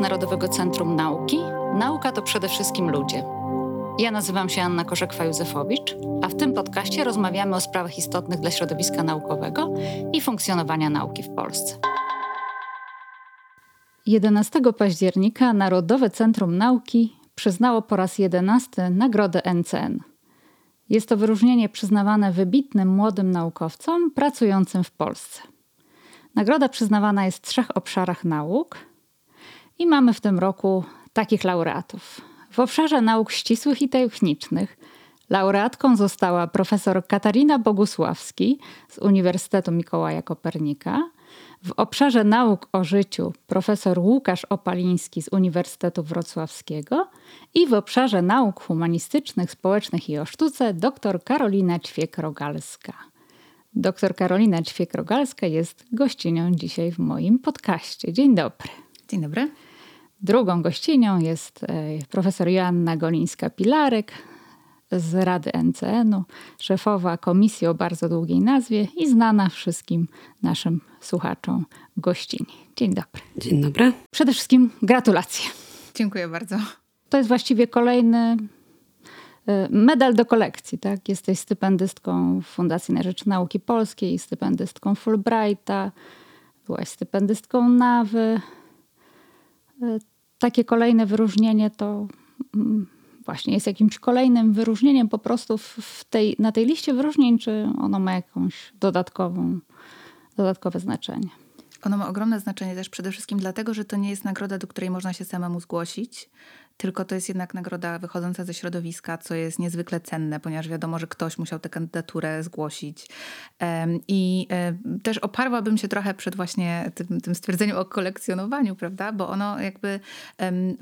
Narodowego Centrum Nauki. Nauka to przede wszystkim ludzie. Ja nazywam się Anna Korzekwa-Józefowicz, a w tym podcaście rozmawiamy o sprawach istotnych dla środowiska naukowego i funkcjonowania nauki w Polsce. 11 października Narodowe Centrum Nauki przyznało po raz jedenasty nagrodę NCN. Jest to wyróżnienie przyznawane wybitnym młodym naukowcom pracującym w Polsce. Nagroda przyznawana jest w trzech obszarach nauk i mamy w tym roku takich laureatów. W obszarze nauk ścisłych i technicznych laureatką została profesor Katarina Bogusławski z Uniwersytetu Mikołaja Kopernika. W obszarze nauk o życiu profesor Łukasz Opaliński z Uniwersytetu Wrocławskiego i w obszarze nauk humanistycznych, społecznych i o sztuce dr Karolina Ćwiek-Rogalska. Dr Karolina Ćwiek-Rogalska jest gościnią dzisiaj w moim podcaście. Dzień dobry. Dzień dobry. Drugą gościnią jest e, profesor Joanna Golińska-Pilarek z Rady NCN-u, szefowa komisji o bardzo długiej nazwie i znana wszystkim naszym słuchaczom gościni. Dzień dobry. Dzień dobry. Przede wszystkim gratulacje. Dziękuję bardzo. To jest właściwie kolejny e, medal do kolekcji. Tak? Jesteś stypendystką Fundacji na Rzecz Nauki Polskiej, stypendystką Fulbrighta, byłaś stypendystką NAWY. Takie kolejne wyróżnienie to mm, właśnie jest jakimś kolejnym wyróżnieniem po prostu w tej, na tej liście wyróżnień, czy ono ma jakąś dodatkową, dodatkowe znaczenie? Ono ma ogromne znaczenie też przede wszystkim dlatego, że to nie jest nagroda, do której można się samemu zgłosić tylko to jest jednak nagroda wychodząca ze środowiska, co jest niezwykle cenne, ponieważ wiadomo, że ktoś musiał tę kandydaturę zgłosić. I też oparłabym się trochę przed właśnie tym, tym stwierdzeniem o kolekcjonowaniu, prawda? Bo ono jakby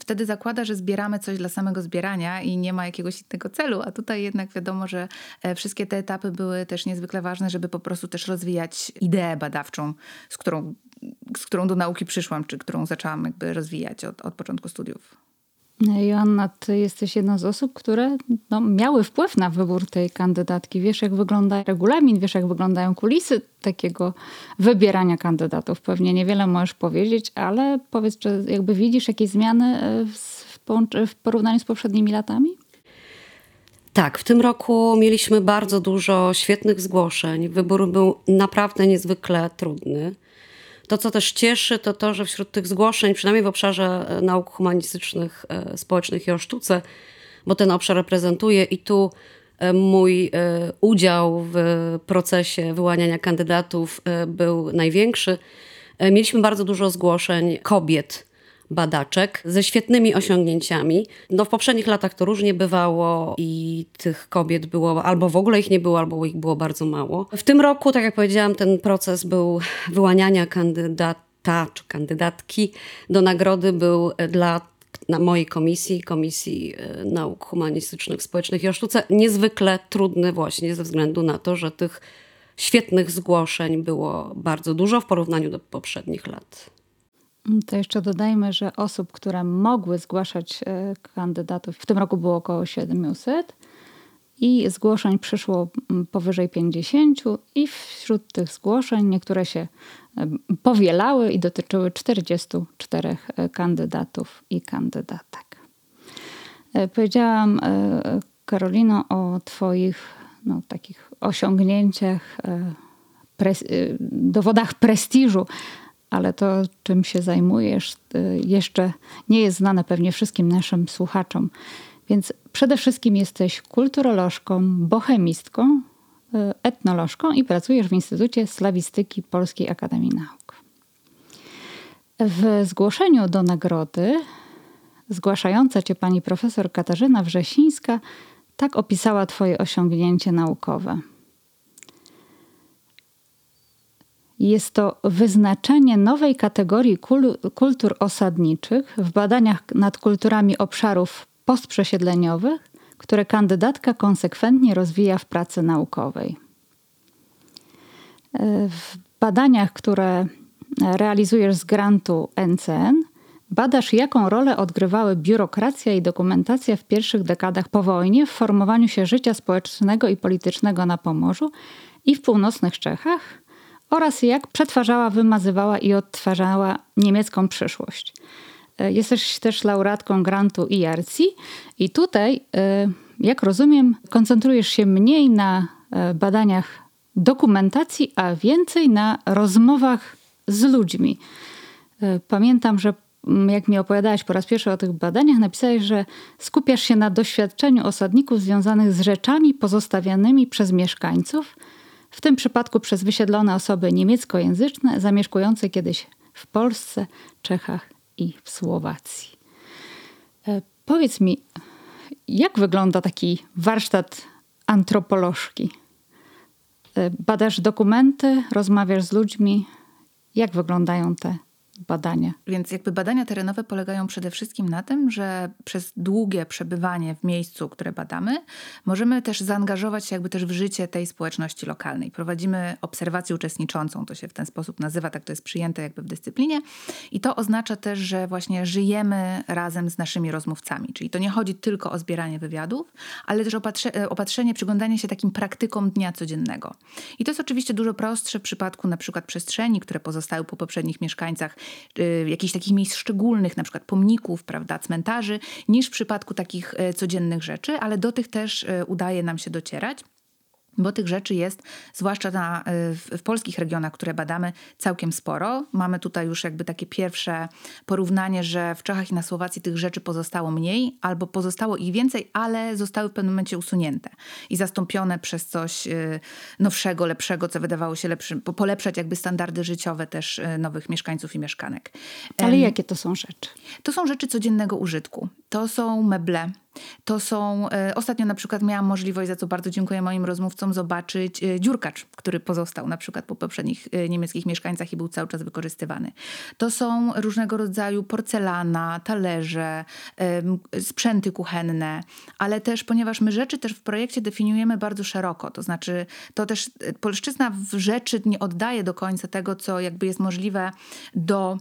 wtedy zakłada, że zbieramy coś dla samego zbierania i nie ma jakiegoś innego celu, a tutaj jednak wiadomo, że e, wszystkie te etapy były też niezwykle ważne, żeby po prostu też rozwijać ideę badawczą, z którą, z którą do nauki przyszłam, czy którą zaczęłam jakby rozwijać od, od początku studiów. Joanna, ty jesteś jedną z osób, które no, miały wpływ na wybór tej kandydatki. Wiesz, jak wygląda regulamin, wiesz, jak wyglądają kulisy takiego wybierania kandydatów. Pewnie niewiele możesz powiedzieć, ale powiedz, czy jakby widzisz jakieś zmiany e, w, w porównaniu z poprzednimi latami? Tak, w tym roku mieliśmy bardzo dużo świetnych zgłoszeń. Wybór był naprawdę niezwykle trudny. To, co też cieszy, to to, że wśród tych zgłoszeń, przynajmniej w obszarze e, nauk humanistycznych, e, społecznych i o sztuce, bo ten obszar reprezentuję i tu e, mój udział w procesie wyłaniania kandydatów był największy. Mieliśmy bardzo dużo zgłoszeń kobiet badaczek ze świetnymi osiągnięciami. No w poprzednich latach to różnie bywało i tych kobiet było albo w ogóle ich nie było, albo ich było bardzo mało. W tym roku, tak jak powiedziałam, ten proces był wyłaniania kandydata czy kandydatki do nagrody był dla na mojej komisji, Komisji e, Nauk Humanistycznych, Społecznych i o Sztuce, niezwykle trudny właśnie ze względu na to, że tych świetnych zgłoszeń było bardzo dużo w porównaniu do poprzednich lat. To jeszcze dodajmy, że osób, które mogły zgłaszać e, kandydatów, w tym roku było około 700 i zgłoszeń przyszło powyżej 50 i wśród tych zgłoszeń niektóre się e, powielały i dotyczyły 44 e, kandydatów i kandydatek. Powiedziałam Karolino o twoich no, takich osiągnięciach, pres dowodach prestiżu ale to, czym się zajmujesz, y, jeszcze nie jest znane pewnie wszystkim naszym słuchaczom. Więc przede wszystkim jesteś kulturolożką, bohemistką, y, etnolożką i pracujesz w Instytucie Slawistyki Polskiej Akademii Nauk. W zgłoszeniu do nagrody zgłaszająca cię pani profesor Katarzyna Wrzesińska tak opisała twoje osiągnięcie naukowe – Jest to wyznaczenie nowej kategorii kultur osadniczych w badaniach nad kulturami obszarów postprzesiedleniowych, które kandydatka konsekwentnie rozwija w pracy naukowej. W badaniach, które realizujesz z grantu NCN, badasz, jaką rolę odgrywały biurokracja i dokumentacja w pierwszych dekadach po wojnie w formowaniu się życia społecznego i politycznego na Pomorzu i w północnych Czechach oraz jak przetwarzała, wymazywała i odtwarzała niemiecką przyszłość. E, jesteś też laureatką grantu IRC i tutaj, e, jak rozumiem, koncentrujesz się mniej na e, badaniach dokumentacji, a więcej na rozmowach z ludźmi. Pamiętam, że mm, jak mi opowiadałaś po raz pierwszy o tych badaniach, napisałeś, że skupiasz się na doświadczeniu osadników związanych z rzeczami pozostawianymi przez mieszkańców, w tym przypadku przez wysiedlone osoby niemieckojęzyczne zamieszkujące kiedyś w Polsce, Czechach i w Słowacji. E, powiedz mi, jak wygląda taki warsztat antropolożki? E, badasz dokumenty, rozmawiasz z ludźmi. Jak wyglądają te badania. Więc jakby badania terenowe polegają przede wszystkim na tym, że przez długie przebywanie w miejscu, które badamy, możemy też zaangażować się jakby też w życie tej społeczności lokalnej. Prowadzimy obserwację uczestniczącą, to się w ten sposób nazywa, tak to jest przyjęte jakby w dyscyplinie i to oznacza też, że właśnie żyjemy razem z naszymi rozmówcami, czyli to nie chodzi tylko o zbieranie wywiadów, ale też opatrze, e, opatrzenie, przyglądanie się takim praktykom dnia codziennego. I to jest oczywiście dużo prostsze w przypadku na przykład przestrzeni, które pozostały po poprzednich mieszkańcach, jakichś takich miejsc szczególnych, na przykład pomników, prawda, cmentarzy, niż w przypadku takich y, codziennych rzeczy, ale do tych też y, udaje nam się docierać bo tych rzeczy jest, zwłaszcza na, y, w, w, polskich regionach, które badamy, całkiem sporo. Mamy tutaj już jakby takie pierwsze porównanie, że w Czechach i na Słowacji tych rzeczy pozostało mniej, albo pozostało ich więcej, ale zostały w pewnym momencie usunięte i zastąpione przez coś y, nowszego, lepszego, co wydawało się lepszym, polepszać jakby standardy życiowe też y, nowych mieszkańców i mieszkanek. Ale jakie to są rzeczy? To są rzeczy codziennego użytku. To są meble, to są, e, ostatnio na przykład miałam możliwość, za co bardzo dziękuję moim rozmówcom, zobaczyć e, dziurkacz, który pozostał na przykład po poprzednich e, niemieckich mieszkańcach i był cały czas wykorzystywany. To są różnego rodzaju porcelana, talerze, sprzęty kuchenne, ale też, ponieważ my rzeczy też w projekcie definiujemy bardzo szeroko, to znaczy to też polszczyzna w rzeczy nie oddaje do końca tego, co jakby jest możliwe do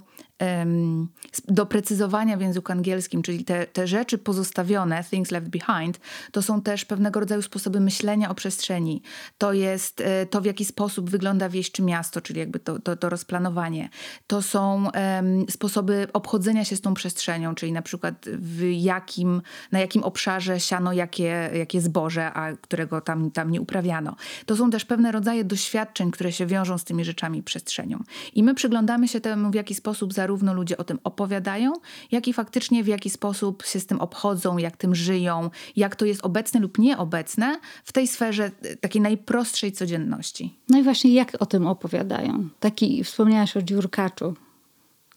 doprecyzowania w języku angielskim, czyli te, te rzeczy pozostawione, things left behind, to są też pewnego rodzaju sposoby myślenia o przestrzeni. To jest e, to, w jaki sposób wygląda wieś czy miasto, czyli jakby to, to, to rozplanowanie. To są um, sposoby obchodzenia się z tą przestrzenią, czyli na przykład w jakim, na jakim obszarze siano jakie, jakie zboże, a którego tam, tam nie uprawiano. To są też pewne rodzaje doświadczeń, które się wiążą z tymi rzeczami przestrzenią. I my przyglądamy się temu, w jaki sposób za zarówno ludzie o tym opowiadają, jak i faktycznie w jaki sposób się z tym obchodzą, jak tym żyją, jak to jest obecne lub nieobecne w tej sferze e, takiej najprostszej codzienności. No i właśnie jak o tym opowiadają? Taki, wspomniałaś o dziurkaczu.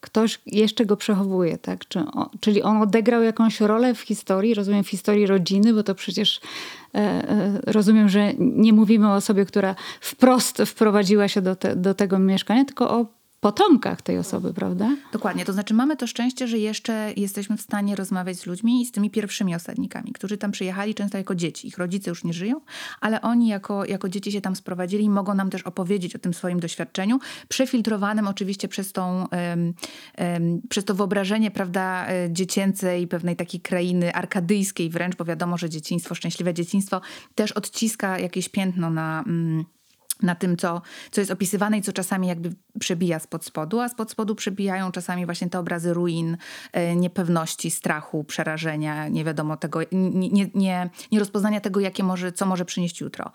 Ktoś jeszcze go przechowuje, tak? Czy on, czyli on odegrał jakąś rolę w historii, rozumiem, w historii rodziny, bo to przecież e, e, rozumiem, że nie mówimy o osobie, która wprost wprowadziła się do, te, do tego mieszkania, tylko o potomkach tej osoby, prawda? Dokładnie. To znaczy mamy to szczęście, że jeszcze jesteśmy w stanie rozmawiać z ludźmi i z tymi pierwszymi osadnikami, którzy tam przyjechali często jako dzieci. Ich rodzice już nie żyją, ale oni jako, jako dzieci się tam sprowadzili i mogą nam też opowiedzieć o tym swoim doświadczeniu, przefiltrowanym oczywiście przez, tą, um, um, przez to wyobrażenie, prawda, e, dziecięcej pewnej takiej krainy arkadyjskiej wręcz, bo wiadomo, że dzieciństwo, szczęśliwe dzieciństwo też odciska jakieś piętno na... Um, na tym, co, co jest opisywane i co czasami jakby przebija spod spodu, a spod spodu przebijają czasami właśnie te obrazy ruin, e, niepewności, strachu, przerażenia, nie wiadomo tego, nie, nie, nie, rozpoznania tego, jakie może, co może przynieść jutro.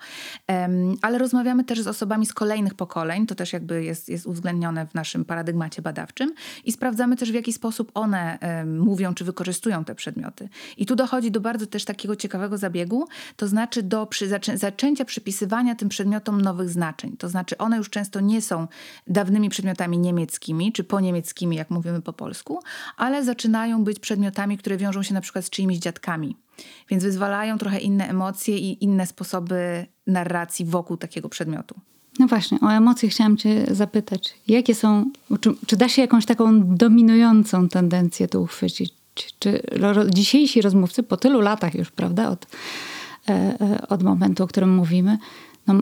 Ale rozmawiamy też z osobami z kolejnych pokoleń, to też jakby jest, jest uwzględnione w naszym paradygmacie badawczym i sprawdzamy też, w jaki sposób one mówią, czy wykorzystują te przedmioty. I tu dochodzi do bardzo też takiego ciekawego zabiegu, to znaczy do przy, zaczęcia przypisywania tym przedmiotom nowych znaczeń. To znaczy one już często nie są dawnymi przedmiotami niemieckimi czy poniemieckimi, jak mówimy po polsku, ale zaczynają być przedmiotami, które wiążą się na przykład z czyimiś dziadkami. Więc wyzwalają trochę inne emocje i inne sposoby narracji wokół takiego przedmiotu. No właśnie, o emocje chciałam Cię zapytać. Jakie są, czy, czy da się jakąś taką dominującą tendencję tu uchwycić? Czy dzisiejsi rozmówcy po tylu latach już, prawda, od, e, e, od momentu, o którym mówimy, no,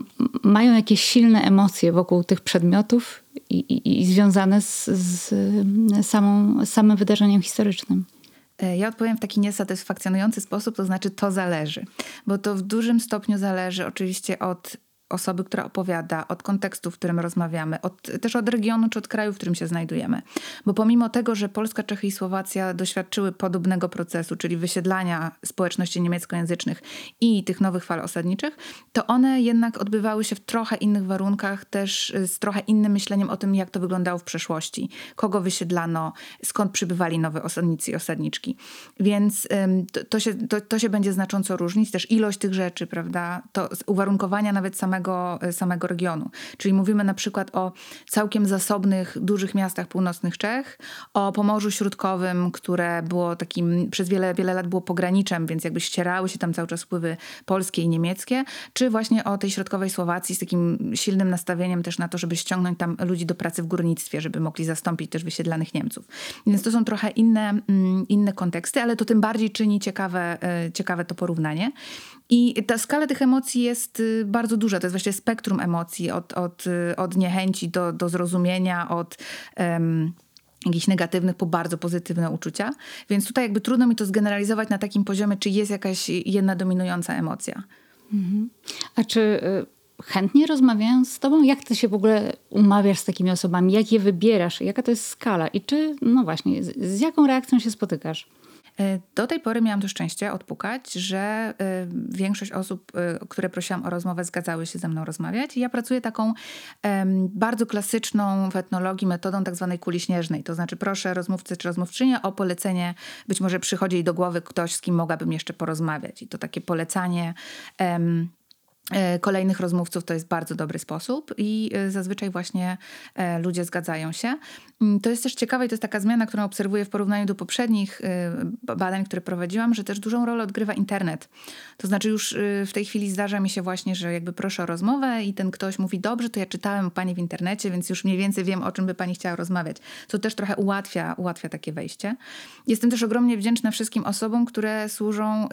mają jakieś silne emocje wokół tych przedmiotów i, i, i związane z, z, samą, z samym wydarzeniem historycznym. E, ja odpowiem w taki niesatysfakcjonujący sposób, to znaczy to zależy, bo to w dużym stopniu zależy oczywiście od osoby, która opowiada, od kontekstu, w którym rozmawiamy, od, też od regionu czy od kraju, w którym się znajdujemy. Bo pomimo tego, że Polska, Czechy i Słowacja doświadczyły podobnego procesu, czyli wysiedlania społeczności niemieckojęzycznych i tych nowych fal osadniczych, to one jednak odbywały się w trochę innych warunkach, też z trochę innym myśleniem o tym, jak to wyglądało w przeszłości, kogo wysiedlano, skąd przybywali nowe osadnicy i osadniczki. Więc to, to się, to, to się będzie znacząco różnić, też ilość tych rzeczy, prawda, to uwarunkowania nawet samego samego, samego regionu. Czyli mówimy na przykład o całkiem zasobnych, dużych miastach północnych Czech, o Pomorzu Środkowym, które było takim, przez wiele, wiele lat było pograniczem, więc jakby ścierały się tam cały czas wpływy polskie i niemieckie, czy właśnie o tej środkowej Słowacji z takim silnym nastawieniem też na to, żeby ściągnąć tam ludzi do pracy w górnictwie, żeby mogli zastąpić też wysiedlanych Niemców. Więc to są trochę inne, mm, inne konteksty, ale to tym bardziej czyni ciekawe, e, ciekawe to porównanie. I ta skala tych emocji jest y, bardzo duża. To jest właśnie spektrum emocji od, od, y, od niechęci do, do zrozumienia, od um, jakichś negatywnych po bardzo pozytywne uczucia. Więc tutaj jakby trudno mi to zgeneralizować na takim poziomie, czy jest jakaś jedna dominująca emocja. Mhm. A czy y, chętnie rozmawiają z tobą? Jak ty się w ogóle umawiasz z takimi osobami? Jak je wybierasz? Jaka to jest skala? I czy, no właśnie, z, z jaką reakcją się spotykasz? E, do tej pory miałam to szczęście odpukać, że e, większość osób, e, które prosiłam o rozmowę, zgadzały się ze mną rozmawiać. Ja pracuję taką bardzo klasyczną w etnologii metodą tak zwanej kuli śnieżnej. To znaczy proszę rozmówcę czy rozmówczynię o polecenie, być może przychodzi jej do głowy ktoś, z kim mogłabym jeszcze porozmawiać. I to takie polecanie kolejnych rozmówców to jest bardzo dobry sposób i e, zazwyczaj właśnie e, ludzie zgadzają się. Mm, to jest też ciekawe i to jest taka zmiana, którą obserwuję w porównaniu do poprzednich badań, które prowadziłam, że też dużą rolę odgrywa internet. To znaczy już w tej chwili zdarza mi się właśnie, że jakby proszę o rozmowę i ten ktoś mówi, dobrze, to ja czytałem pani w internecie, więc już mniej więcej wiem, o czym by pani chciała rozmawiać. Co też trochę ułatwia, ułatwia takie wejście. Jestem też ogromnie wdzięczna wszystkim osobom, które służą,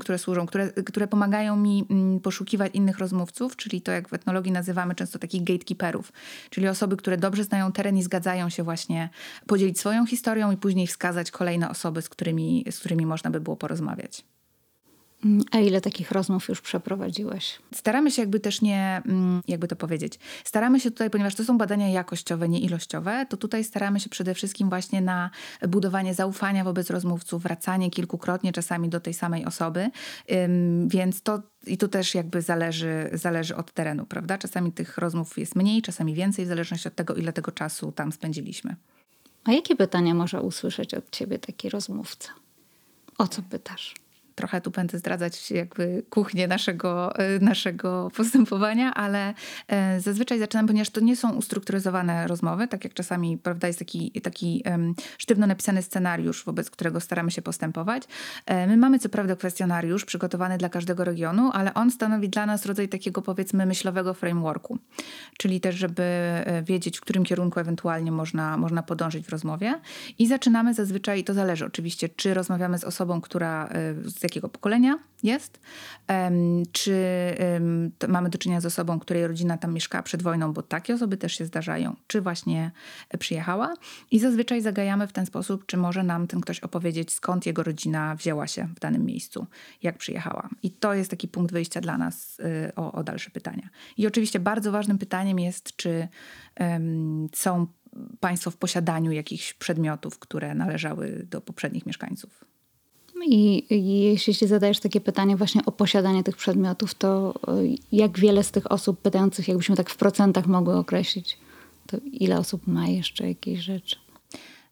które służą, które, które pomagają mi mm, poszukiwać innych rozmówców, czyli to jak w etnologii nazywamy często takich gatekeeperów, czyli osoby, które dobrze znają teren i zgadzają się właśnie podzielić swoją historią i później wskazać kolejne osoby, z którymi, z którymi można by było porozmawiać. Mm, a ile takich rozmów już przeprowadziłeś? Staramy się jakby też nie, mm, jakby to powiedzieć, staramy się tutaj, ponieważ to są badania jakościowe, nie ilościowe, to tutaj staramy się przede wszystkim właśnie na budowanie zaufania wobec rozmówców, wracanie kilkukrotnie czasami do tej samej osoby, więc to i tu też jakby zależy, zależy od terenu, prawda? Czasami tych rozmów jest mniej, czasami więcej, w zależności od tego, ile tego czasu tam spędziliśmy. A jakie pytania może usłyszeć od ciebie taki rozmówca? O co pytasz? Trochę tu będę zdradzać jakby kuchnię naszego, y, naszego postępowania, ale e, zazwyczaj zaczynam, ponieważ to nie są ustrukturyzowane rozmowy, tak jak czasami prawda, jest taki, taki sztywno napisany scenariusz, wobec którego staramy się postępować. E, my mamy co prawda kwestionariusz przygotowany dla każdego regionu, ale on stanowi dla nas rodzaj takiego powiedzmy myślowego frameworku, czyli też, żeby e, wiedzieć, w którym kierunku ewentualnie można, można podążyć w rozmowie. I zaczynamy zazwyczaj, to zależy oczywiście, czy rozmawiamy z osobą, która z jakiego pokolenia jest, czy mamy do czynienia z osobą, której rodzina tam mieszkała przed wojną, bo takie osoby też się zdarzają, czy właśnie przyjechała. I zazwyczaj zagajamy w ten sposób, czy może nam ten ktoś opowiedzieć, skąd jego rodzina wzięła się w danym miejscu, jak przyjechała. I to jest taki punkt wyjścia dla nas y, o, o dalsze pytania. I oczywiście bardzo ważnym pytaniem jest, czy um, są Państwo w posiadaniu jakichś przedmiotów, które należały do poprzednich mieszkańców. I, I jeśli zadajesz takie pytanie właśnie o posiadanie tych przedmiotów, to y, jak wiele z tych osób pytających, jakbyśmy tak w procentach mogły określić, to ile osób ma jeszcze jakieś rzeczy?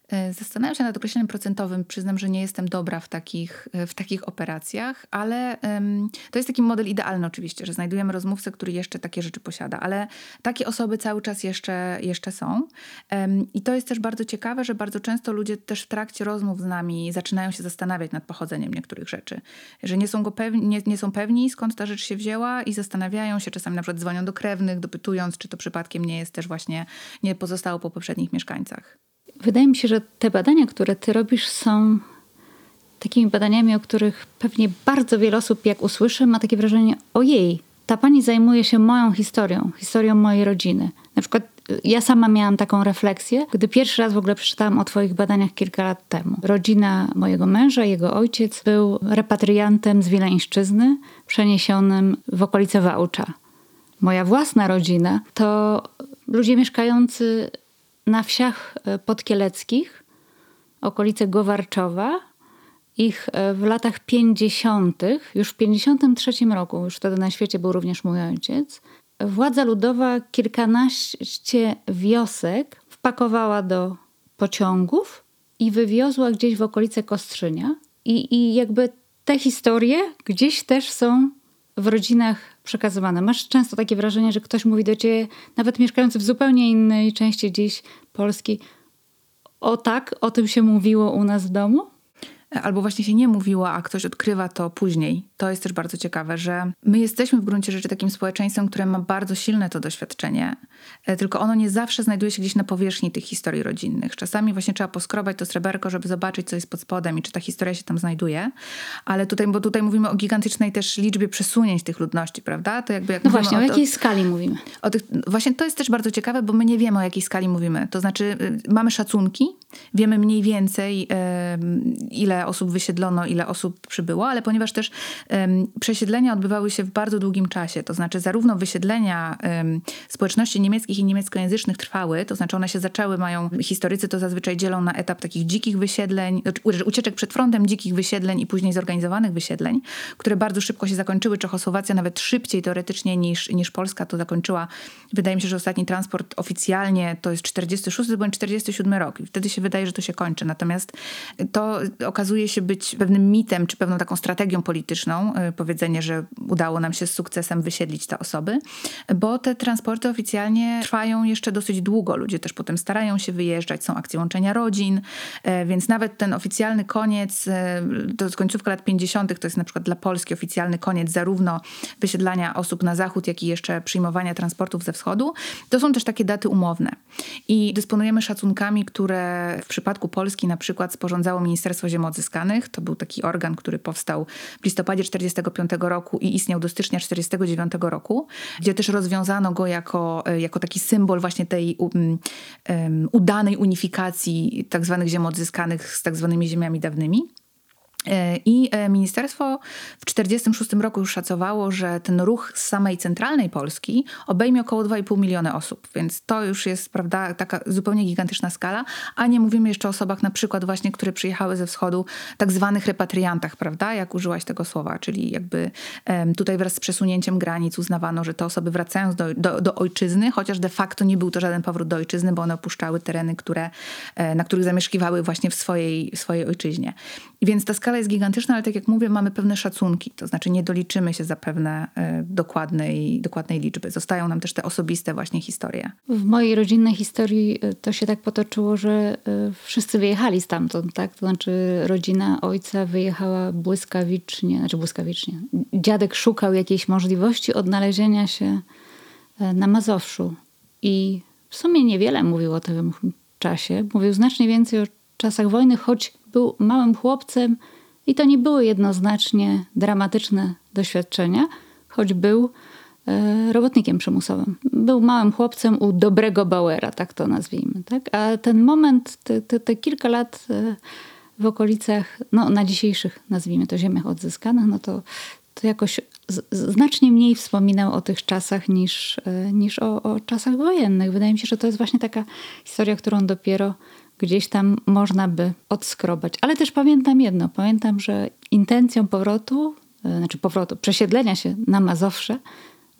E, zastanawiam się nad określeniem procentowym. Przyznam, że nie jestem dobra w takich, e, w takich operacjach, ale um, to jest taki model idealny oczywiście, że znajdujemy rozmówcę, który jeszcze takie rzeczy posiada, ale takie osoby cały czas jeszcze, jeszcze są. Um, I to jest też bardzo ciekawe, że bardzo często ludzie też w trakcie rozmów z nami zaczynają się zastanawiać nad pochodzeniem niektórych rzeczy. Że nie są, go pewni, nie, nie są pewni, skąd ta rzecz się wzięła i zastanawiają się, czasami na przykład dzwonią do krewnych, dopytując, czy to przypadkiem nie jest też właśnie, nie pozostało po poprzednich mieszkańcach. Wydaje mi się, że te badania, które ty robisz, są takimi badaniami, o których pewnie bardzo wiele osób, jak usłyszy, ma takie wrażenie: ojej, ta pani zajmuje się moją historią, historią mojej rodziny. Na przykład y, ja sama miałam taką refleksję, gdy pierwszy raz w ogóle przeczytałam o Twoich badaniach kilka lat temu. Rodzina mojego męża, jego ojciec był repatriantem z Wileńszczyzny, przeniesionym w okolice Wałcza. moja własna rodzina, to ludzie mieszkający na wsiach e, podkieleckich, okolice Gowarczowa, ich e, w latach 50., już w 53 roku, już wtedy na świecie był również mój ojciec, władza ludowa kilkanaście wiosek wpakowała do pociągów i wywiozła gdzieś w okolice Kostrzynia. I, I jakby te historie gdzieś też są w rodzinach przekazywane. Masz często takie wrażenie, że ktoś mówi do ciebie, nawet mieszkający w zupełnie innej części gdzieś Polski, o tak, o tym się mówiło u nas w domu? albo właśnie się nie mówiło, a ktoś odkrywa to później. To jest też bardzo ciekawe, że my jesteśmy w gruncie rzeczy takim społeczeństwem, które ma bardzo silne to doświadczenie, e, tylko ono nie zawsze znajduje się gdzieś na powierzchni tych historii rodzinnych. Czasami właśnie trzeba poskrobać to sreberko, żeby zobaczyć, co jest pod spodem i czy ta historia się tam znajduje. Ale tutaj, bo tutaj mówimy o gigantycznej też liczbie przesunięć tych ludności, prawda? To jakby jak no właśnie, o, o jakiej skali mówimy? O tych, właśnie to jest też bardzo ciekawe, bo my nie wiemy, o jakiej skali mówimy. To znaczy, y, mamy szacunki, wiemy mniej więcej, ile osób wysiedlono, ile osób przybyło, ale ponieważ też przesiedlenia odbywały się w bardzo długim czasie, to znaczy zarówno wysiedlenia społeczności niemieckich i niemieckojęzycznych trwały, to znaczy one się zaczęły, mają, historycy to zazwyczaj dzielą na etap takich dzikich wysiedleń, znaczy ucieczek przed frontem, dzikich wysiedleń i później zorganizowanych wysiedleń, które bardzo szybko się zakończyły. Czechosłowacja nawet szybciej teoretycznie niż, niż Polska to zakończyła. Wydaje mi się, że ostatni transport oficjalnie to jest 46 bądź 47 rok i wtedy się wydaje, że to się kończy. Natomiast to okazuje się być pewnym mitem, czy pewną taką strategią polityczną, y, powiedzenie, że udało nam się z sukcesem wysiedlić te osoby, bo te transporty oficjalnie trwają jeszcze dosyć długo. Ludzie też potem starają się wyjeżdżać, są akcje łączenia rodzin, y, więc nawet ten oficjalny koniec, y, to jest końcówka lat 50., to jest na przykład dla Polski oficjalny koniec zarówno wysiedlania osób na zachód, jak i jeszcze przyjmowania transportów ze wschodu. To są też takie daty umowne. I dysponujemy szacunkami, które w przypadku Polski na przykład sporządzało Ministerstwo Ziem Odzyskanych. To był taki organ, który powstał w listopadzie 45 roku i istniał do stycznia 49 roku, gdzie też rozwiązano go jako, e, jako taki symbol właśnie tej um, um, udanej unifikacji tak zwanych ziem odzyskanych z tak zwanymi ziemiami dawnymi. E, I e, ministerstwo w 1946 roku już szacowało, że ten ruch z samej centralnej Polski obejmie około 2,5 miliona osób, więc to już jest prawda, taka zupełnie gigantyczna skala, a nie mówimy jeszcze o osobach na przykład właśnie, które przyjechały ze wschodu, tak zwanych repatriantach, prawda, jak użyłaś tego słowa, czyli jakby tutaj wraz z przesunięciem granic uznawano, że te osoby wracają do, do, do ojczyzny, chociaż de facto nie był to żaden powrót do ojczyzny, bo one opuszczały tereny, które, e, na których zamieszkiwały właśnie w swojej, w swojej ojczyźnie. Więc ta skala skala jest gigantyczna, ale tak jak mówię, mamy pewne szacunki, to znaczy nie doliczymy się zapewne y, dokładnej, dokładnej liczby. Zostają nam też te osobiste właśnie historie. W mojej rodzinnej historii y, to się tak potoczyło, że y, wszyscy wyjechali stamtąd, tak? To znaczy rodzina ojca wyjechała błyskawicznie, znaczy błyskawicznie. Dziadek szukał jakiejś możliwości odnalezienia się na Mazowszu i w sumie niewiele mówił o tym czasie. Mówił znacznie więcej o czasach wojny, choć był małym chłopcem i to nie były jednoznacznie dramatyczne doświadczenia, choć był e, robotnikiem przymusowym. Był małym chłopcem u dobrego Bauera, tak to nazwijmy. Tak? A ten moment, te, te, te kilka lat e, w okolicach, no na dzisiejszych, nazwijmy to, ziemiach odzyskanych, no to, to jakoś znacznie mniej wspominał o tych czasach niż, e, niż o, o czasach wojennych. Wydaje mi się, że to jest właśnie taka historia, którą dopiero gdzieś tam można by odskrobać. Ale też pamiętam jedno, pamiętam, że intencją powrotu, e, znaczy powrotu, przesiedlenia się na Mazowsze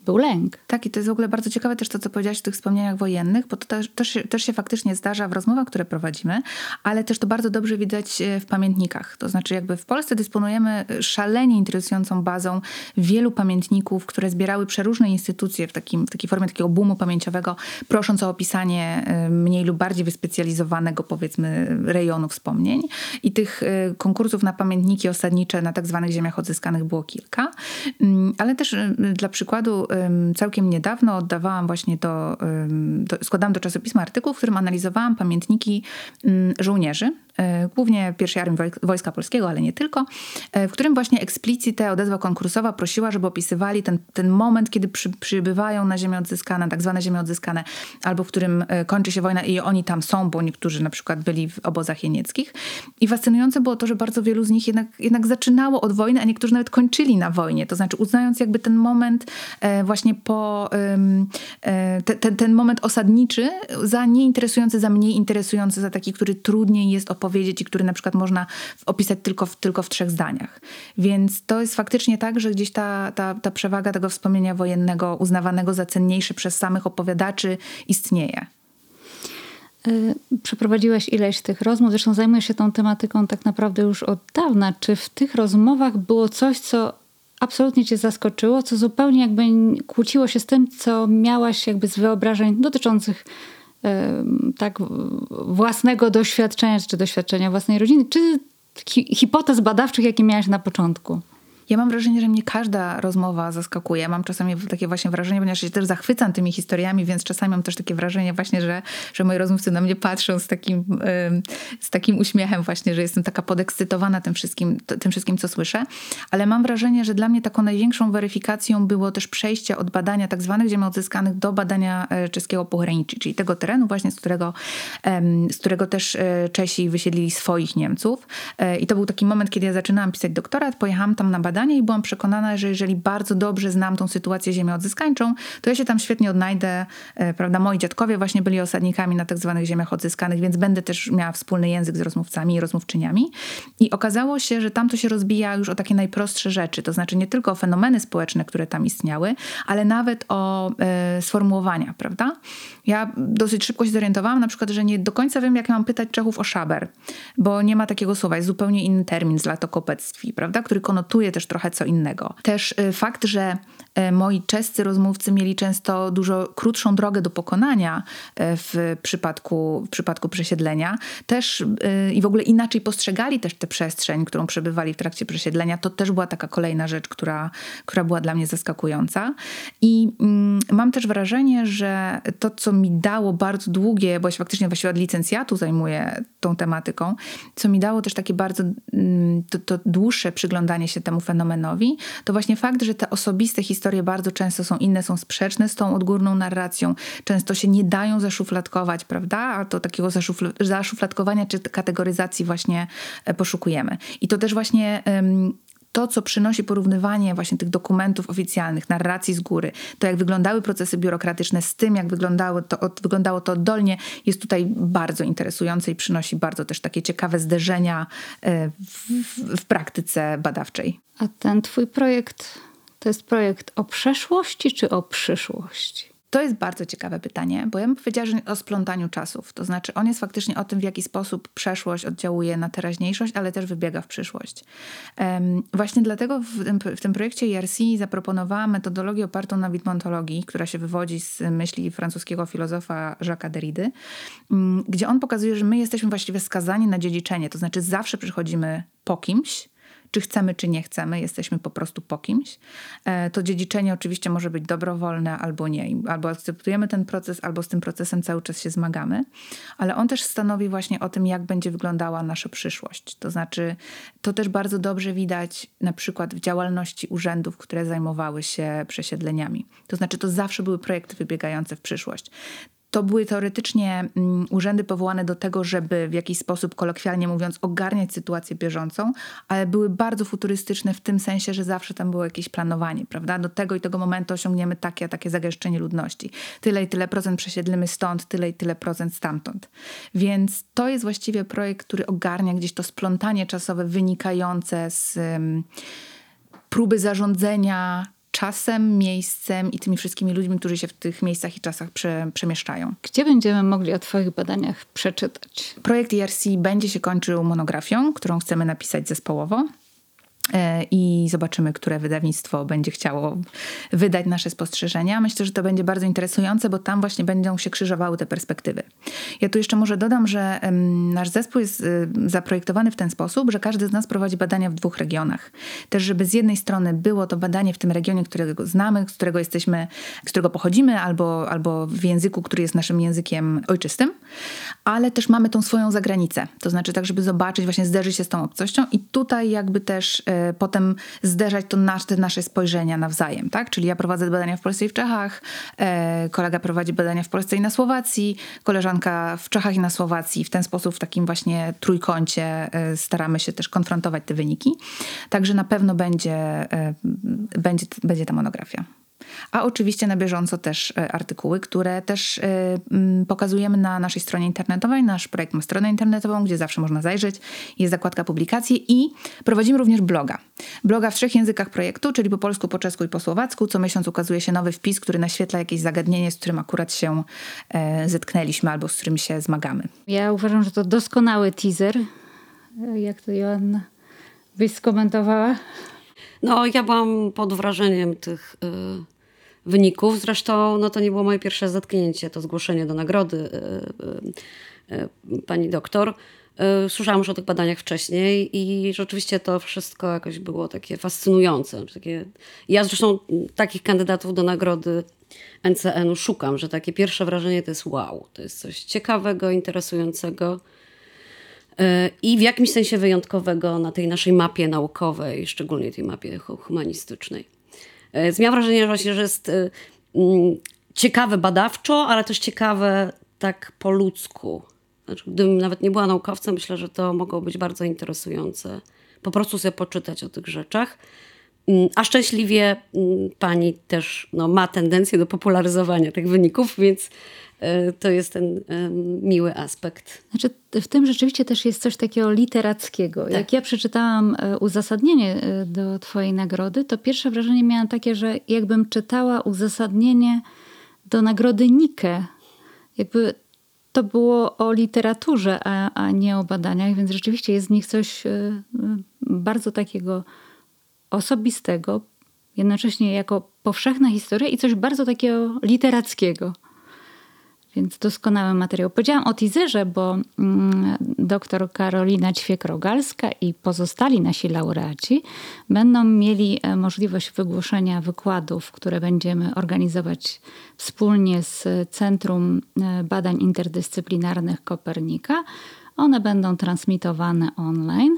był lęk. Tak, i to jest w ogóle bardzo ciekawe też to, co powiedziałaś o tych wspomnieniach wojennych, bo to też, też, też się faktycznie zdarza w rozmowach, które prowadzimy, ale też to bardzo dobrze widać e, w pamiętnikach. To znaczy jakby w Polsce dysponujemy szalenie interesującą bazą wielu pamiętników, które zbierały przeróżne instytucje w, takim, w takiej formie takiego boomu pamięciowego, prosząc o opisanie e, mniej lub bardziej wyspecjalizowanego powiedzmy rejonu wspomnień. I tych e, konkursów na pamiętniki osadnicze na tak zwanych ziemiach odzyskanych było kilka. Mm, ale też dla przykładu całkiem niedawno oddawałam właśnie do, do składałam do czasopisma artykuł, w którym analizowałam pamiętniki żołnierzy. e, głównie pierwszej armii Wojska Polskiego, ale nie tylko, e, w którym właśnie eksplicite odezwa konkursowa prosiła, żeby opisywali ten, ten moment, kiedy przy, przybywają na ziemię odzyskane, tak zwane ziemie odzyskane, albo w którym kończy się wojna i oni tam są, bo niektórzy na przykład byli w obozach jenieckich. I fascynujące było to, że bardzo wielu z nich jednak, jednak zaczynało od wojny, a niektórzy nawet kończyli na wojnie, to znaczy uznając jakby ten moment właśnie po, ten moment osadniczy za nieinteresujący, za mniej interesujący, za taki, który trudniej jest opowiedzieć i który na przykład można opisać tylko w, tylko w trzech zdaniach. Więc to jest faktycznie tak, że gdzieś ta, ta, ta przewaga tego wspomnienia wojennego, uznawanego za cenniejsze przez samych opowiadaczy, istnieje. Y, przeprowadziłaś ileś tych rozmów, zresztą zajmujesz się tą tematyką tak naprawdę już od dawna. Czy w tych rozmowach było coś, co absolutnie cię zaskoczyło, co zupełnie jakby kłóciło się z tym, co miałaś jakby z wyobrażeń dotyczących tak własnego doświadczenia, czy doświadczenia własnej rodziny, czy hipotez badawczych, jakie miałaś na początku? Ja mam wrażenie, że mnie każda rozmowa zaskakuje. Mam czasami takie właśnie wrażenie, ponieważ się też zachwycam tymi historiami, więc czasami mam też takie wrażenie właśnie, że, że moi rozmówcy na mnie patrzą z takim, z takim uśmiechem właśnie, że jestem taka podekscytowana tym wszystkim, tym wszystkim, co słyszę. Ale mam wrażenie, że dla mnie taką największą weryfikacją było też przejście od badania tak zwanych ziem odzyskanych do badania e, czeskiego pogranicza, czyli tego terenu właśnie, z którego, z którego też e, Czesi wysiedlili swoich Niemców. E, I to był taki moment, kiedy ja zaczynałam pisać doktorat, pojechałam tam na badanie i byłam przekonana, że jeżeli bardzo dobrze znam tą sytuację ziemię odzyskańczą, to ja się tam świetnie odnajdę. E, prawda? Moi dziadkowie właśnie byli osadnikami na tak zwanych ziemiach odzyskanych, więc będę też miała wspólny język z rozmówcami i rozmówczyniami. I okazało się, że tam to się rozbija już o takie najprostsze rzeczy, to znaczy nie tylko o fenomeny społeczne, które tam istniały, ale nawet o e, sformułowania, prawda? Ja dosyć szybko się zorientowałam na przykład, że nie do końca wiem, jak mam pytać Czechów o szaber, bo nie ma takiego słowa, jest zupełnie inny termin z latokopectwi, prawda? Który konotuje też trochę co innego. Też y, fakt, że y, moi czescy rozmówcy mieli często dużo krótszą drogę do pokonania y, w przypadku, w przypadku przesiedlenia, też i w ogóle inaczej postrzegali też tę przestrzeń, którą przebywali w trakcie przesiedlenia, to też była taka kolejna rzecz, która, która była dla mnie zaskakująca. I mm, mam też wrażenie, że to, co mi dało bardzo długie, bo ja się faktycznie właściwie od licencjatu zajmuję tą tematyką, co mi dało też takie bardzo mm, to, to dłuższe przyglądanie się temu fenomenowi, to właśnie fakt, że te osobiste historie bardzo często są inne, są sprzeczne z tą odgórną narracją, często się nie dają zaszufladkować, prawda? A to takiego zaszufl zaszufladkowania czy kategoryzacji właśnie e, poszukujemy. I to też właśnie to, co przynosi porównywanie właśnie tych dokumentów oficjalnych, narracji z góry, to jak wyglądały procesy biurokratyczne z tym, jak wyglądało to, wyglądało to oddolnie, jest tutaj bardzo interesujące i przynosi bardzo też takie ciekawe zderzenia e, w, w, w praktyce badawczej. A ten twój projekt to jest projekt o przeszłości czy o przyszłości? To jest bardzo ciekawe pytanie, bo ja bym powiedziała, że o splątaniu czasów. To znaczy, on jest faktycznie o tym, w jaki sposób przeszłość oddziałuje na teraźniejszość, ale też wybiega w przyszłość. Um, właśnie dlatego w tym, w tym projekcie ERC zaproponowałam metodologię opartą na widmontologii, która się wywodzi z myśli francuskiego filozofa Jacques'a Derrida, um, gdzie on pokazuje, że my jesteśmy właściwie skazani na dziedziczenie. To znaczy, zawsze przychodzimy po kimś, czy chcemy, czy nie chcemy, jesteśmy po prostu po kimś. E, to dziedziczenie oczywiście może być dobrowolne albo nie. Albo akceptujemy ten proces, albo z tym procesem cały czas się zmagamy. Ale on też stanowi właśnie o tym, jak będzie wyglądała nasza przyszłość. To znaczy, to też bardzo dobrze widać na przykład w działalności urzędów, które zajmowały się przesiedleniami. To znaczy, to zawsze były projekty wybiegające w przyszłość to były teoretycznie mm, urzędy powołane do tego, żeby w jakiś sposób, kolokwialnie mówiąc, ogarniać sytuację bieżącą, ale były bardzo futurystyczne w tym sensie, że zawsze tam było jakieś planowanie, prawda? Do tego i tego momentu osiągniemy takie a takie zagęszczenie ludności. Tyle i tyle procent przesiedlimy stąd, tyle i tyle procent stamtąd. Więc to jest właściwie projekt, który ogarnia gdzieś to splątanie czasowe wynikające z um, próby zarządzania czasem, miejscem i tymi wszystkimi ludźmi, którzy się w tych miejscach i czasach prze, przemieszczają. Gdzie będziemy mogli o Twoich badaniach przeczytać? Projekt ERC będzie się kończył monografią, którą chcemy napisać zespołowo. E, i zobaczymy, które wydawnictwo będzie chciało wydać nasze spostrzeżenia. Myślę, że to będzie bardzo interesujące, bo tam właśnie będą się krzyżowały te perspektywy. Ja tu jeszcze może dodam, że nasz zespół jest y, zaprojektowany w ten sposób, że każdy z nas prowadzi badania w dwóch regionach. Też, żeby z jednej strony było to badanie w tym regionie, którego znamy, z którego jesteśmy, z którego pochodzimy, albo, albo w języku, który jest naszym językiem ojczystym, ale też mamy tą swoją zagranicę. To znaczy tak, żeby zobaczyć, właśnie zderzyć się z tą obcością i tutaj jakby też e, potem zderzać to nasze, te nasze spojrzenia nawzajem, tak? Czyli ja prowadzę badania w Polsce i w Czechach, e, kolega prowadzi badania w Polsce i na Słowacji, koleżanka w Czechach i na Słowacji. W ten sposób, w takim właśnie trójkącie e, staramy się też konfrontować te wyniki. Także na pewno będzie, będzie, będzie ta monografia. A oczywiście na bieżąco też e, artykuły, które też e, pokazujemy na naszej stronie internetowej. Nasz projekt ma stronę internetową, gdzie zawsze można zajrzeć. Jest zakładka publikacje i prowadzimy również bloga. Bloga w trzech językach projektu, czyli po polsku, po czesku i po słowacku. Co miesiąc ukazuje się nowy wpis, który naświetla jakieś zagadnienie, z którym akurat się e, zetknęliśmy albo z którym się zmagamy. Ja uważam, że to doskonały teaser. Jak to Joanna byś skomentowała? No, ja byłam pod wrażeniem tych y, wyników. Zresztą no, to nie było moje pierwsze zetknięcie, to zgłoszenie do nagrody y, y, pani doktor. Słyszałam już o tych badaniach wcześniej i rzeczywiście to wszystko jakoś było takie fascynujące. Takie... Ja zresztą takich kandydatów do nagrody NCN-u szukam, że takie pierwsze wrażenie to jest wow, to jest coś ciekawego, interesującego i w jakimś sensie wyjątkowego na tej naszej mapie naukowej, szczególnie tej mapie humanistycznej. Więc miałam wrażenie właśnie, że jest y, mm, ciekawe badawczo, ale też ciekawe tak po ludzku. Znaczy, gdybym nawet nie była naukowcem, myślę, że to mogło być bardzo interesujące. Po prostu sobie poczytać o tych rzeczach. Mm, a szczęśliwie mm, pani też no, ma tendencję do popularyzowania tych wyników, więc E, to jest ten miły aspekt. Znaczy, w tym rzeczywiście też jest coś takiego literackiego. Tak. Jak ja przeczytałam e, uzasadnienie e, do Twojej nagrody, to pierwsze wrażenie miałam takie, że jakbym czytała uzasadnienie do nagrody Nike. Jakby to było o literaturze, a, a nie o badaniach, więc rzeczywiście jest w nich coś bardzo takiego osobistego, jednocześnie jako powszechna historia i coś bardzo takiego literackiego. Więc doskonały materiał. Powiedziałam o teaserze, bo mm, dr Karolina Ćwiek-Rogalska i pozostali nasi laureaci będą mieli e, możliwość wygłoszenia wykładów, które będziemy organizować wspólnie z Centrum e, Badań Interdyscyplinarnych Kopernika. One będą transmitowane online.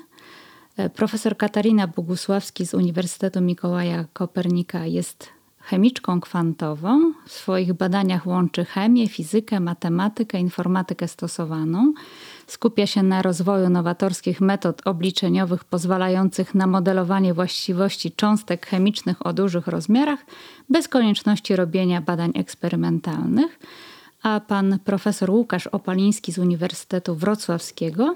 E, profesor Katarina Bogusławski z Uniwersytetu Mikołaja Kopernika jest chemiczką kwantową. W swoich badaniach łączy chemię, fizykę, matematykę, informatykę stosowaną. Skupia się na rozwoju nowatorskich metod obliczeniowych pozwalających na modelowanie właściwości cząstek chemicznych o dużych rozmiarach bez konieczności robienia badań eksperymentalnych. A pan profesor Łukasz Opaliński z Uniwersytetu Wrocławskiego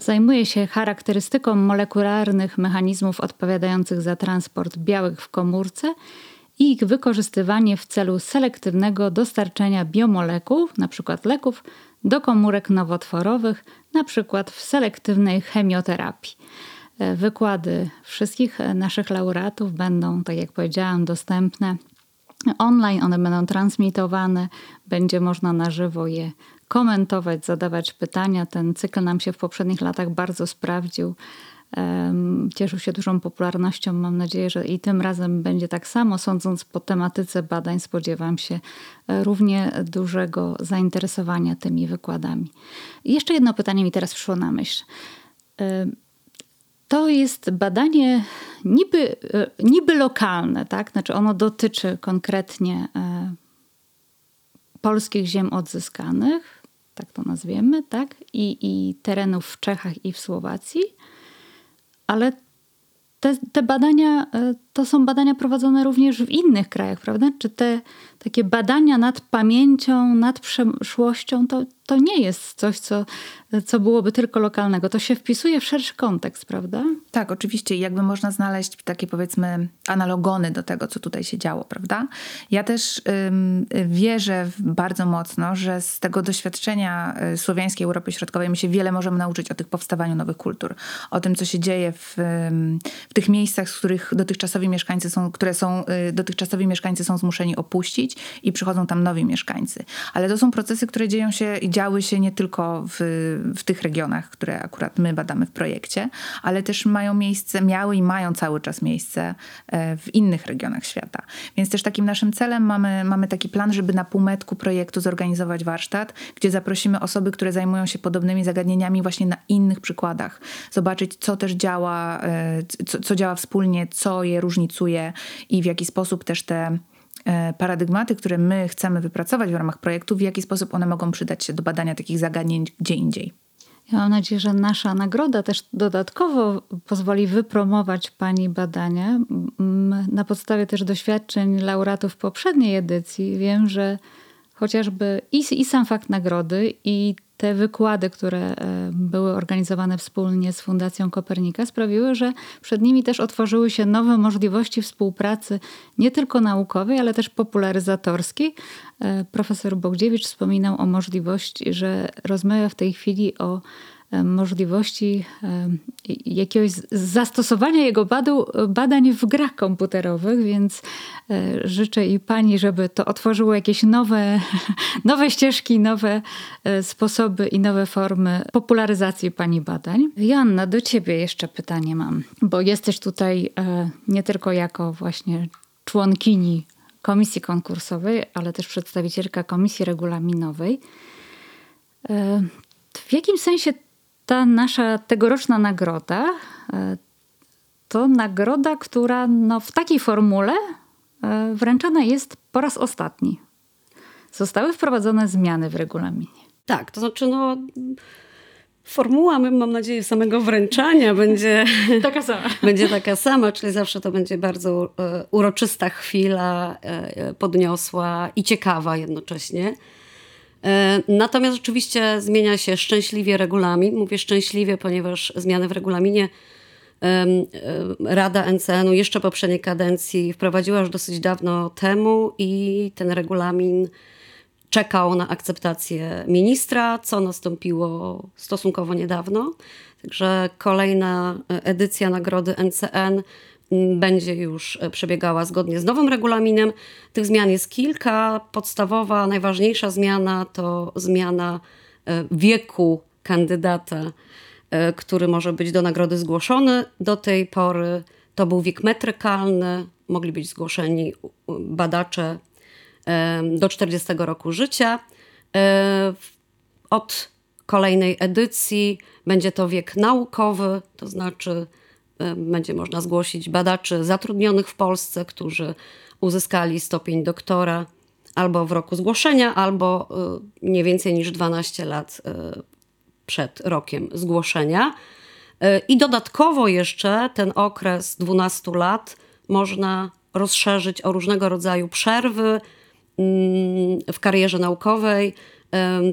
zajmuje się charakterystyką molekularnych mechanizmów odpowiadających za transport białek w komórce i ich wykorzystywanie w celu selektywnego dostarczenia biomolekuł, np. leków, do komórek nowotworowych, np. w selektywnej chemioterapii. E, wykłady wszystkich naszych laureatów będą, tak jak powiedziałam, dostępne online, one będą transmitowane, będzie można na żywo je komentować, zadawać pytania. Ten cykl nam się w poprzednich latach bardzo sprawdził. Cieszył się dużą popularnością. Mam nadzieję, że i tym razem będzie tak samo. Sądząc po tematyce badań, spodziewam się e, równie dużego zainteresowania tymi wykładami. I jeszcze jedno pytanie mi teraz przyszło na myśl. To jest badanie niby, e, niby lokalne, tak? Znaczy ono dotyczy konkretnie e, polskich ziem odzyskanych, tak to nazwiemy, tak? I, i terenów w Czechach i w Słowacji ale te, te, badania e, to są badania prowadzone również w innych krajach, prawda? Czy te takie badania nad pamięcią, nad przeszłością, to, to nie jest coś, co, co byłoby tylko lokalnego. To się wpisuje w szerszy kontekst, prawda? Tak, oczywiście. Jakby można znaleźć takie powiedzmy analogony do tego, co tutaj się działo, prawda? Ja też ym, wierzę bardzo mocno, że z tego doświadczenia y, słowiańskiej Europy Środkowej my się wiele możemy nauczyć o tych powstawaniu nowych kultur, o tym, co się dzieje w, w tych miejscach, z których dotychczasowi mieszkańcy są, które są, y, dotychczasowi mieszkańcy są zmuszeni opuścić i przychodzą tam nowi mieszkańcy. Ale to są procesy, które dzieją się i działy się nie tylko w, w tych regionach, które akurat my badamy w projekcie, ale też mają miejsce, miały i mają cały czas miejsce e, w innych regionach świata. Więc też takim naszym celem mamy, mamy taki plan, żeby na półmetku projektu zorganizować warsztat, gdzie zaprosimy osoby, które zajmują się podobnymi zagadnieniami właśnie na innych przykładach. Zobaczyć, co też działa, e, co, co działa wspólnie, co je różnicuje i w jaki sposób też te paradygmaty, które my chcemy wypracować w ramach projektu, w jaki sposób one mogą przydać się do badania takich zagadnień gdzie indziej. Ja mam nadzieję, że nasza nagroda też dodatkowo pozwoli wypromować Pani badania. Na podstawie też doświadczeń laureatów poprzedniej edycji wiem, że chociażby i, i sam fakt nagrody, i te wykłady, które e, były organizowane wspólnie z Fundacją Kopernika, sprawiły, że przed nimi też otworzyły się nowe możliwości współpracy, nie tylko naukowej, ale też popularyzatorskiej. E, profesor Bogdziewicz wspominał o możliwości, że rozmawia w tej chwili o możliwości e, jakiegoś zastosowania jego badu, badań w grach komputerowych, więc e, życzę i pani, żeby to otworzyło jakieś nowe, nowe ścieżki, nowe sposoby i nowe formy popularyzacji pani badań. Joanna, do ciebie jeszcze pytanie mam, bo jesteś tutaj nie tylko jako właśnie członkini komisji konkursowej, ale też przedstawicielka komisji regulaminowej. W jakim sensie ta nasza tegoroczna nagroda e, to nagroda, która no, w takiej formule e, wręczana jest po raz ostatni. Zostały wprowadzone zmiany w regulaminie. Tak, to znaczy no formuła, mam nadzieję, samego wręczania będzie taka sama. będzie taka sama, czyli zawsze to będzie bardzo e, uroczysta chwila, podniosła i ciekawa jednocześnie. E, natomiast oczywiście zmienia się szczęśliwie regulamin. Mówię szczęśliwie, ponieważ zmiany w regulaminie Rada NCN-u jeszcze poprzedniej kadencji wprowadziła już dosyć dawno temu i ten regulamin czekał na akceptację ministra, co nastąpiło stosunkowo niedawno. Także kolejna edycja nagrody NCN będzie już e, przebiegała zgodnie z nowym regulaminem. Tych zmian jest kilka. Podstawowa, najważniejsza zmiana to zmiana e, wieku kandydata, e, który może być do nagrody zgłoszony. Do tej pory to był wiek metrykalny, mogli być zgłoszeni badacze do 40 roku życia. Od kolejnej edycji będzie to wiek naukowy, to znaczy będzie można zgłosić badaczy zatrudnionych w Polsce, którzy uzyskali stopień doktora albo w roku zgłoszenia, albo y, nie więcej niż 12 lat y, przed rokiem zgłoszenia. Y, I dodatkowo jeszcze ten okres 12 lat można rozszerzyć o różnego rodzaju przerwy mm, w karierze naukowej.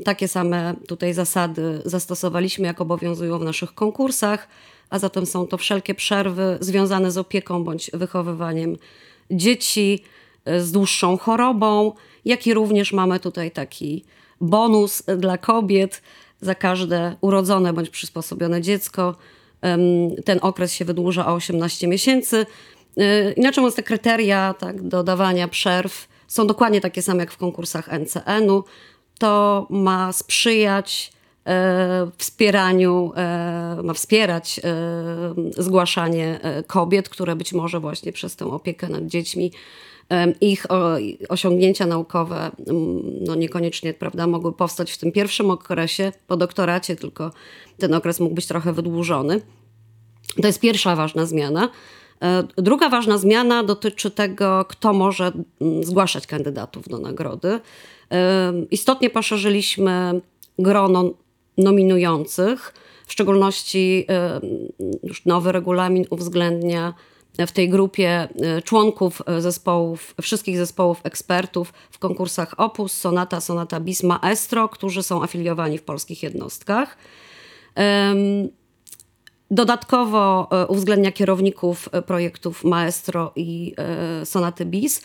Takie same tutaj zasady zastosowaliśmy, jak obowiązują w naszych konkursach a zatem są to wszelkie przerwy związane z opieką bądź wychowywaniem dzieci e, z dłuższą chorobą, jak i również mamy tutaj taki bonus dla kobiet za każde urodzone bądź przysposobione dziecko. Ten okres się wydłuża o 18 miesięcy. E, inaczej mówiąc, te kryteria tak, do dawania przerw są dokładnie takie same jak w konkursach NCN-u. To ma sprzyjać E, wspieraniu, e, ma wspierać e, zgłaszanie kobiet, które być może właśnie przez tę opiekę nad dziećmi ich osiągnięcia naukowe no niekoniecznie prawda, mogły powstać w tym pierwszym okresie po doktoracie, tylko ten okres mógł być trochę wydłużony. To jest pierwsza ważna zmiana. Druga ważna zmiana dotyczy tego, kto może zgłaszać kandydatów do nagrody. Istotnie poszerzyliśmy grono nominujących. W szczególności już nowy regulamin uwzględnia w tej grupie e, członków zespołów, wszystkich zespołów ekspertów w konkursach Opus, Sonata, Sonata Bis, Maestro, którzy są afiliowani w polskich jednostkach. Dodatkowo e, uwzględnia kierowników projektów Maestro i Sonaty Bis,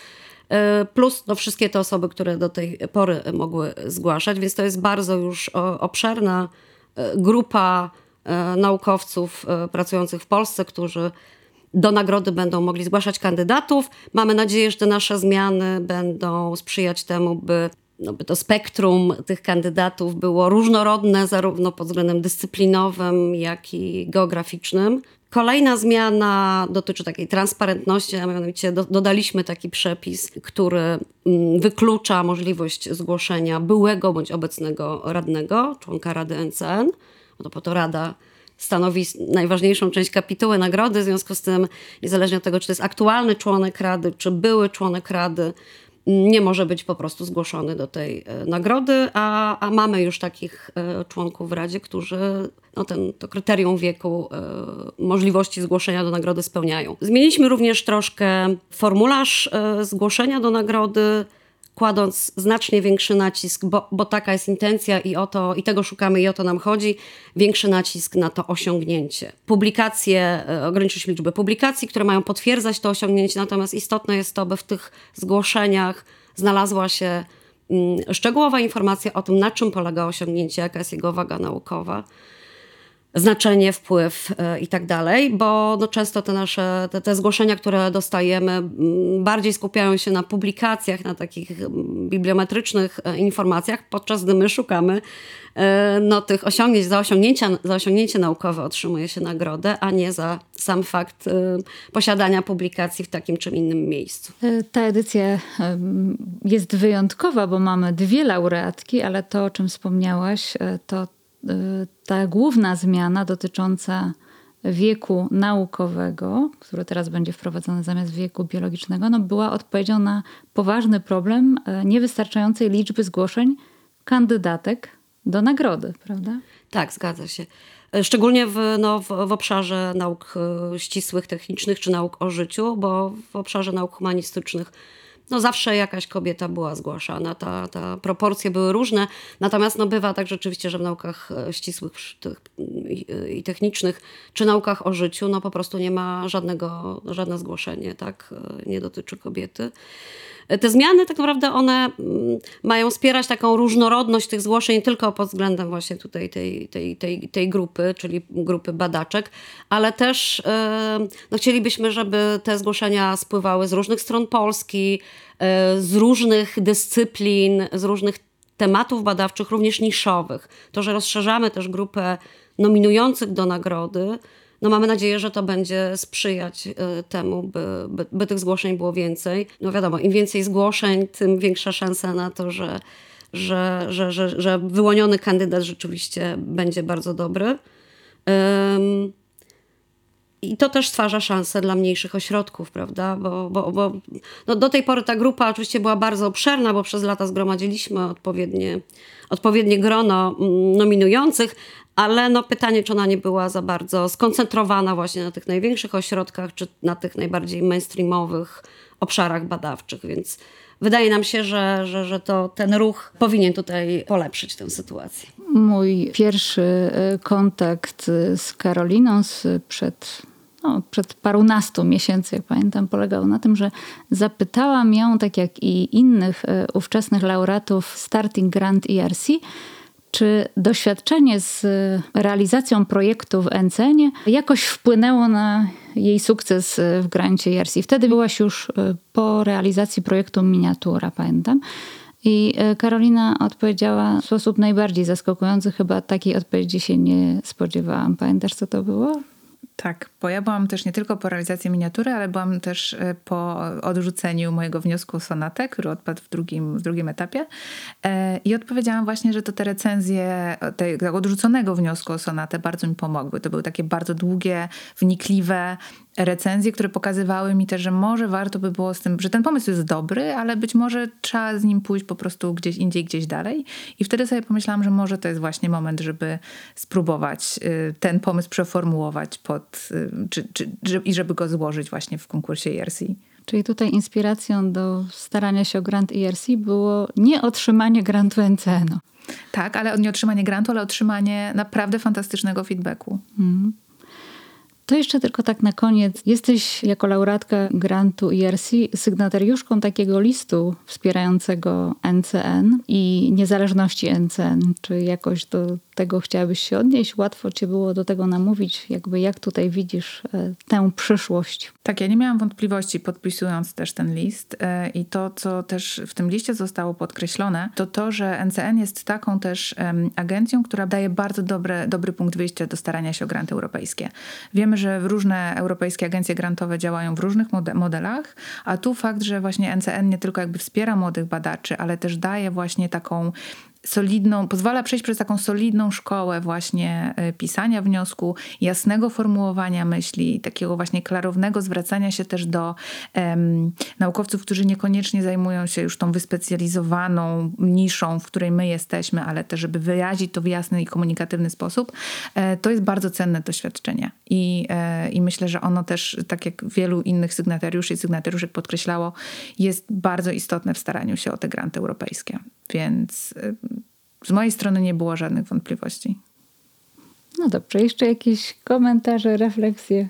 plus no, wszystkie te osoby, które do tej pory mogły zgłaszać, więc to jest bardzo już obszerna grupa naukowców pracujących w Polsce, którzy do nagrody będą mogli zgłaszać kandydatów. Mamy nadzieję, że te nasze zmiany będą sprzyjać temu, by no, by to spektrum tych kandydatów było różnorodne, zarówno pod względem dyscyplinowym, jak i geograficznym. Kolejna zmiana dotyczy takiej transparentności, a mianowicie do, dodaliśmy taki przepis, który mm, wyklucza możliwość zgłoszenia byłego bądź obecnego radnego, członka Rady NCN. No po to Rada stanowi najważniejszą część kapituły nagrody, w związku z tym, niezależnie od tego, czy to jest aktualny członek Rady, czy były członek Rady, nie może być po prostu zgłoszony do tej e, nagrody, a, a mamy już takich e, członków w Radzie, którzy no ten, to kryterium wieku e, możliwości zgłoszenia do nagrody spełniają. Zmieniliśmy również troszkę formularz zgłoszenia do nagrody kładąc znacznie większy nacisk, bo, bo taka jest intencja i o to, i tego szukamy i o to nam chodzi, większy nacisk na to osiągnięcie. Publikacje, e, ograniczyliśmy liczbę publikacji, które mają potwierdzać to osiągnięcie, natomiast istotne jest to, by w tych zgłoszeniach znalazła się mm, szczegółowa informacja o tym, na czym polega osiągnięcie, jaka jest jego waga naukowa znaczenie, wpływ e, i tak dalej, bo no często te nasze te, te zgłoszenia, które dostajemy, bardziej skupiają się na publikacjach, na takich bibliometrycznych e, informacjach, podczas gdy my szukamy e, no, tych osiągnięć, za, osiągnięcia, za osiągnięcie naukowe otrzymuje się nagrodę, a nie za sam fakt posiadania publikacji w takim czy innym miejscu. Ta edycja jest wyjątkowa, bo mamy dwie laureatki, ale to, o czym wspomniałaś, to ta główna zmiana dotycząca wieku naukowego, który teraz będzie wprowadzony zamiast wieku biologicznego, no była odpowiedzią na poważny problem y, niewystarczającej liczby zgłoszeń kandydatek do nagrody, prawda? Tak, zgadza się. Szczególnie w, no, w, w, obszarze nauk y, ścisłych, technicznych czy nauk o życiu, bo w obszarze nauk humanistycznych no zawsze jakaś kobieta była zgłaszana, ta, ta proporcje były różne, natomiast no bywa tak rzeczywiście, że w naukach e, ścisłych i technicznych, czy naukach o życiu, no po prostu nie ma żadnego, żadne zgłoszenie, tak, e, nie dotyczy kobiety. Te zmiany tak naprawdę one mm, mają wspierać taką różnorodność tych zgłoszeń tylko pod względem właśnie tutaj tej, tej, tej, tej grupy, czyli grupy badaczek, ale też no chcielibyśmy, żeby te zgłoszenia spływały z różnych stron Polski, e, z różnych dyscyplin, z różnych tematów badawczych, również niszowych. To, że rozszerzamy też grupę nominujących do nagrody, no mamy nadzieję, że to będzie sprzyjać y, temu, by, by, by tych zgłoszeń było więcej. No wiadomo, im więcej zgłoszeń, tym większa szansa na to, że, że, że, że, że wyłoniony kandydat rzeczywiście będzie bardzo dobry. Um, i to też stwarza szansę dla mniejszych ośrodków, prawda? Bo, bo, bo no do tej pory ta grupa oczywiście była bardzo obszerna, bo przez lata zgromadziliśmy odpowiednie, odpowiednie grono mm, nominujących, ale no pytanie, czy ona nie była za bardzo skoncentrowana właśnie na tych największych ośrodkach, czy na tych najbardziej mainstreamowych obszarach badawczych, więc wydaje nam się, że, że, że to ten ruch powinien tutaj polepszyć tę sytuację. Mój pierwszy e, kontakt z Karoliną przed no, przed parunastu miesięcy, jak pamiętam, polegał na tym, że zapytałam ją, tak jak i innych e, ówczesnych laureatów Starting Grant ERC, czy doświadczenie z realizacją projektu w NCN jakoś wpłynęło na jej sukces w grancie ERC? Wtedy byłaś już e, po realizacji projektu Miniatura, pamiętam. I Karolina odpowiedziała w sposób najbardziej zaskakujący. Chyba takiej odpowiedzi się nie spodziewałam. Pamiętasz, co to było? Tak, bo ja byłam też nie tylko po realizacji miniatury, ale byłam też e, po odrzuceniu mojego wniosku o sonatę, który odpadł w drugim, w drugim etapie. E, I odpowiedziałam właśnie, że to te recenzje tego odrzuconego wniosku o sonatę bardzo mi pomogły. To były takie bardzo długie, wnikliwe recenzje, które pokazywały mi też, że może warto by było z tym, że ten pomysł jest dobry, ale być może trzeba z nim pójść po prostu gdzieś indziej, gdzieś dalej. I wtedy sobie pomyślałam, że może to jest właśnie moment, żeby spróbować y, ten pomysł przeformułować pod, y, czy, czy, i żeby go złożyć właśnie w konkursie ERC. Czyli tutaj inspiracją do starania się o grant ERC było nie otrzymanie grantu NCN-u. Tak, ale nie otrzymanie grantu, ale otrzymanie naprawdę fantastycznego feedbacku. Mm To jeszcze tylko tak na koniec. Jesteś jako laureatka grantu IRC sygnatariuszką takiego listu wspierającego NCN i niezależności NCN. Czy jakoś do tego chciałabyś się odnieść? Łatwo cię było do tego namówić? Jakby jak tutaj widzisz e, tę przyszłość? Tak, ja nie miałam wątpliwości podpisując też ten list e, i to, co też w tym liście zostało podkreślone, to to, że NCN jest taką też agencją, która daje bardzo dobre, dobry punkt wyjścia do starania się o granty europejskie. Wiemy, że różne europejskie agencje grantowe działają w różnych modelach, a tu fakt, że właśnie NCN nie tylko jakby wspiera młodych badaczy, ale też daje właśnie taką solidną, pozwala przejść przez taką solidną szkołę właśnie e, pisania wniosku, jasnego formułowania myśli, takiego właśnie klarownego zwracania się też do naukowców, którzy niekoniecznie zajmują się już tą wyspecjalizowaną niszą, w której my jesteśmy, ale też, żeby wyrazić to w jasny i komunikatywny sposób. E, to jest bardzo cenne doświadczenie I, e, i myślę, że ono też, tak jak wielu innych sygnatariuszy i sygnatariuszek podkreślało, jest bardzo istotne w staraniu się o te granty europejskie. Więc z mojej strony nie było żadnych wątpliwości. No dobrze, jeszcze jakieś komentarze, refleksje?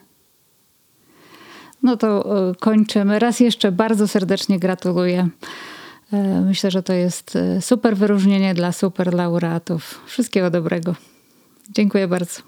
No to e, kończymy. Raz jeszcze bardzo serdecznie gratuluję. E, myślę, że to jest e, super wyróżnienie dla super laureatów. Wszystkiego dobrego. Dziękuję bardzo.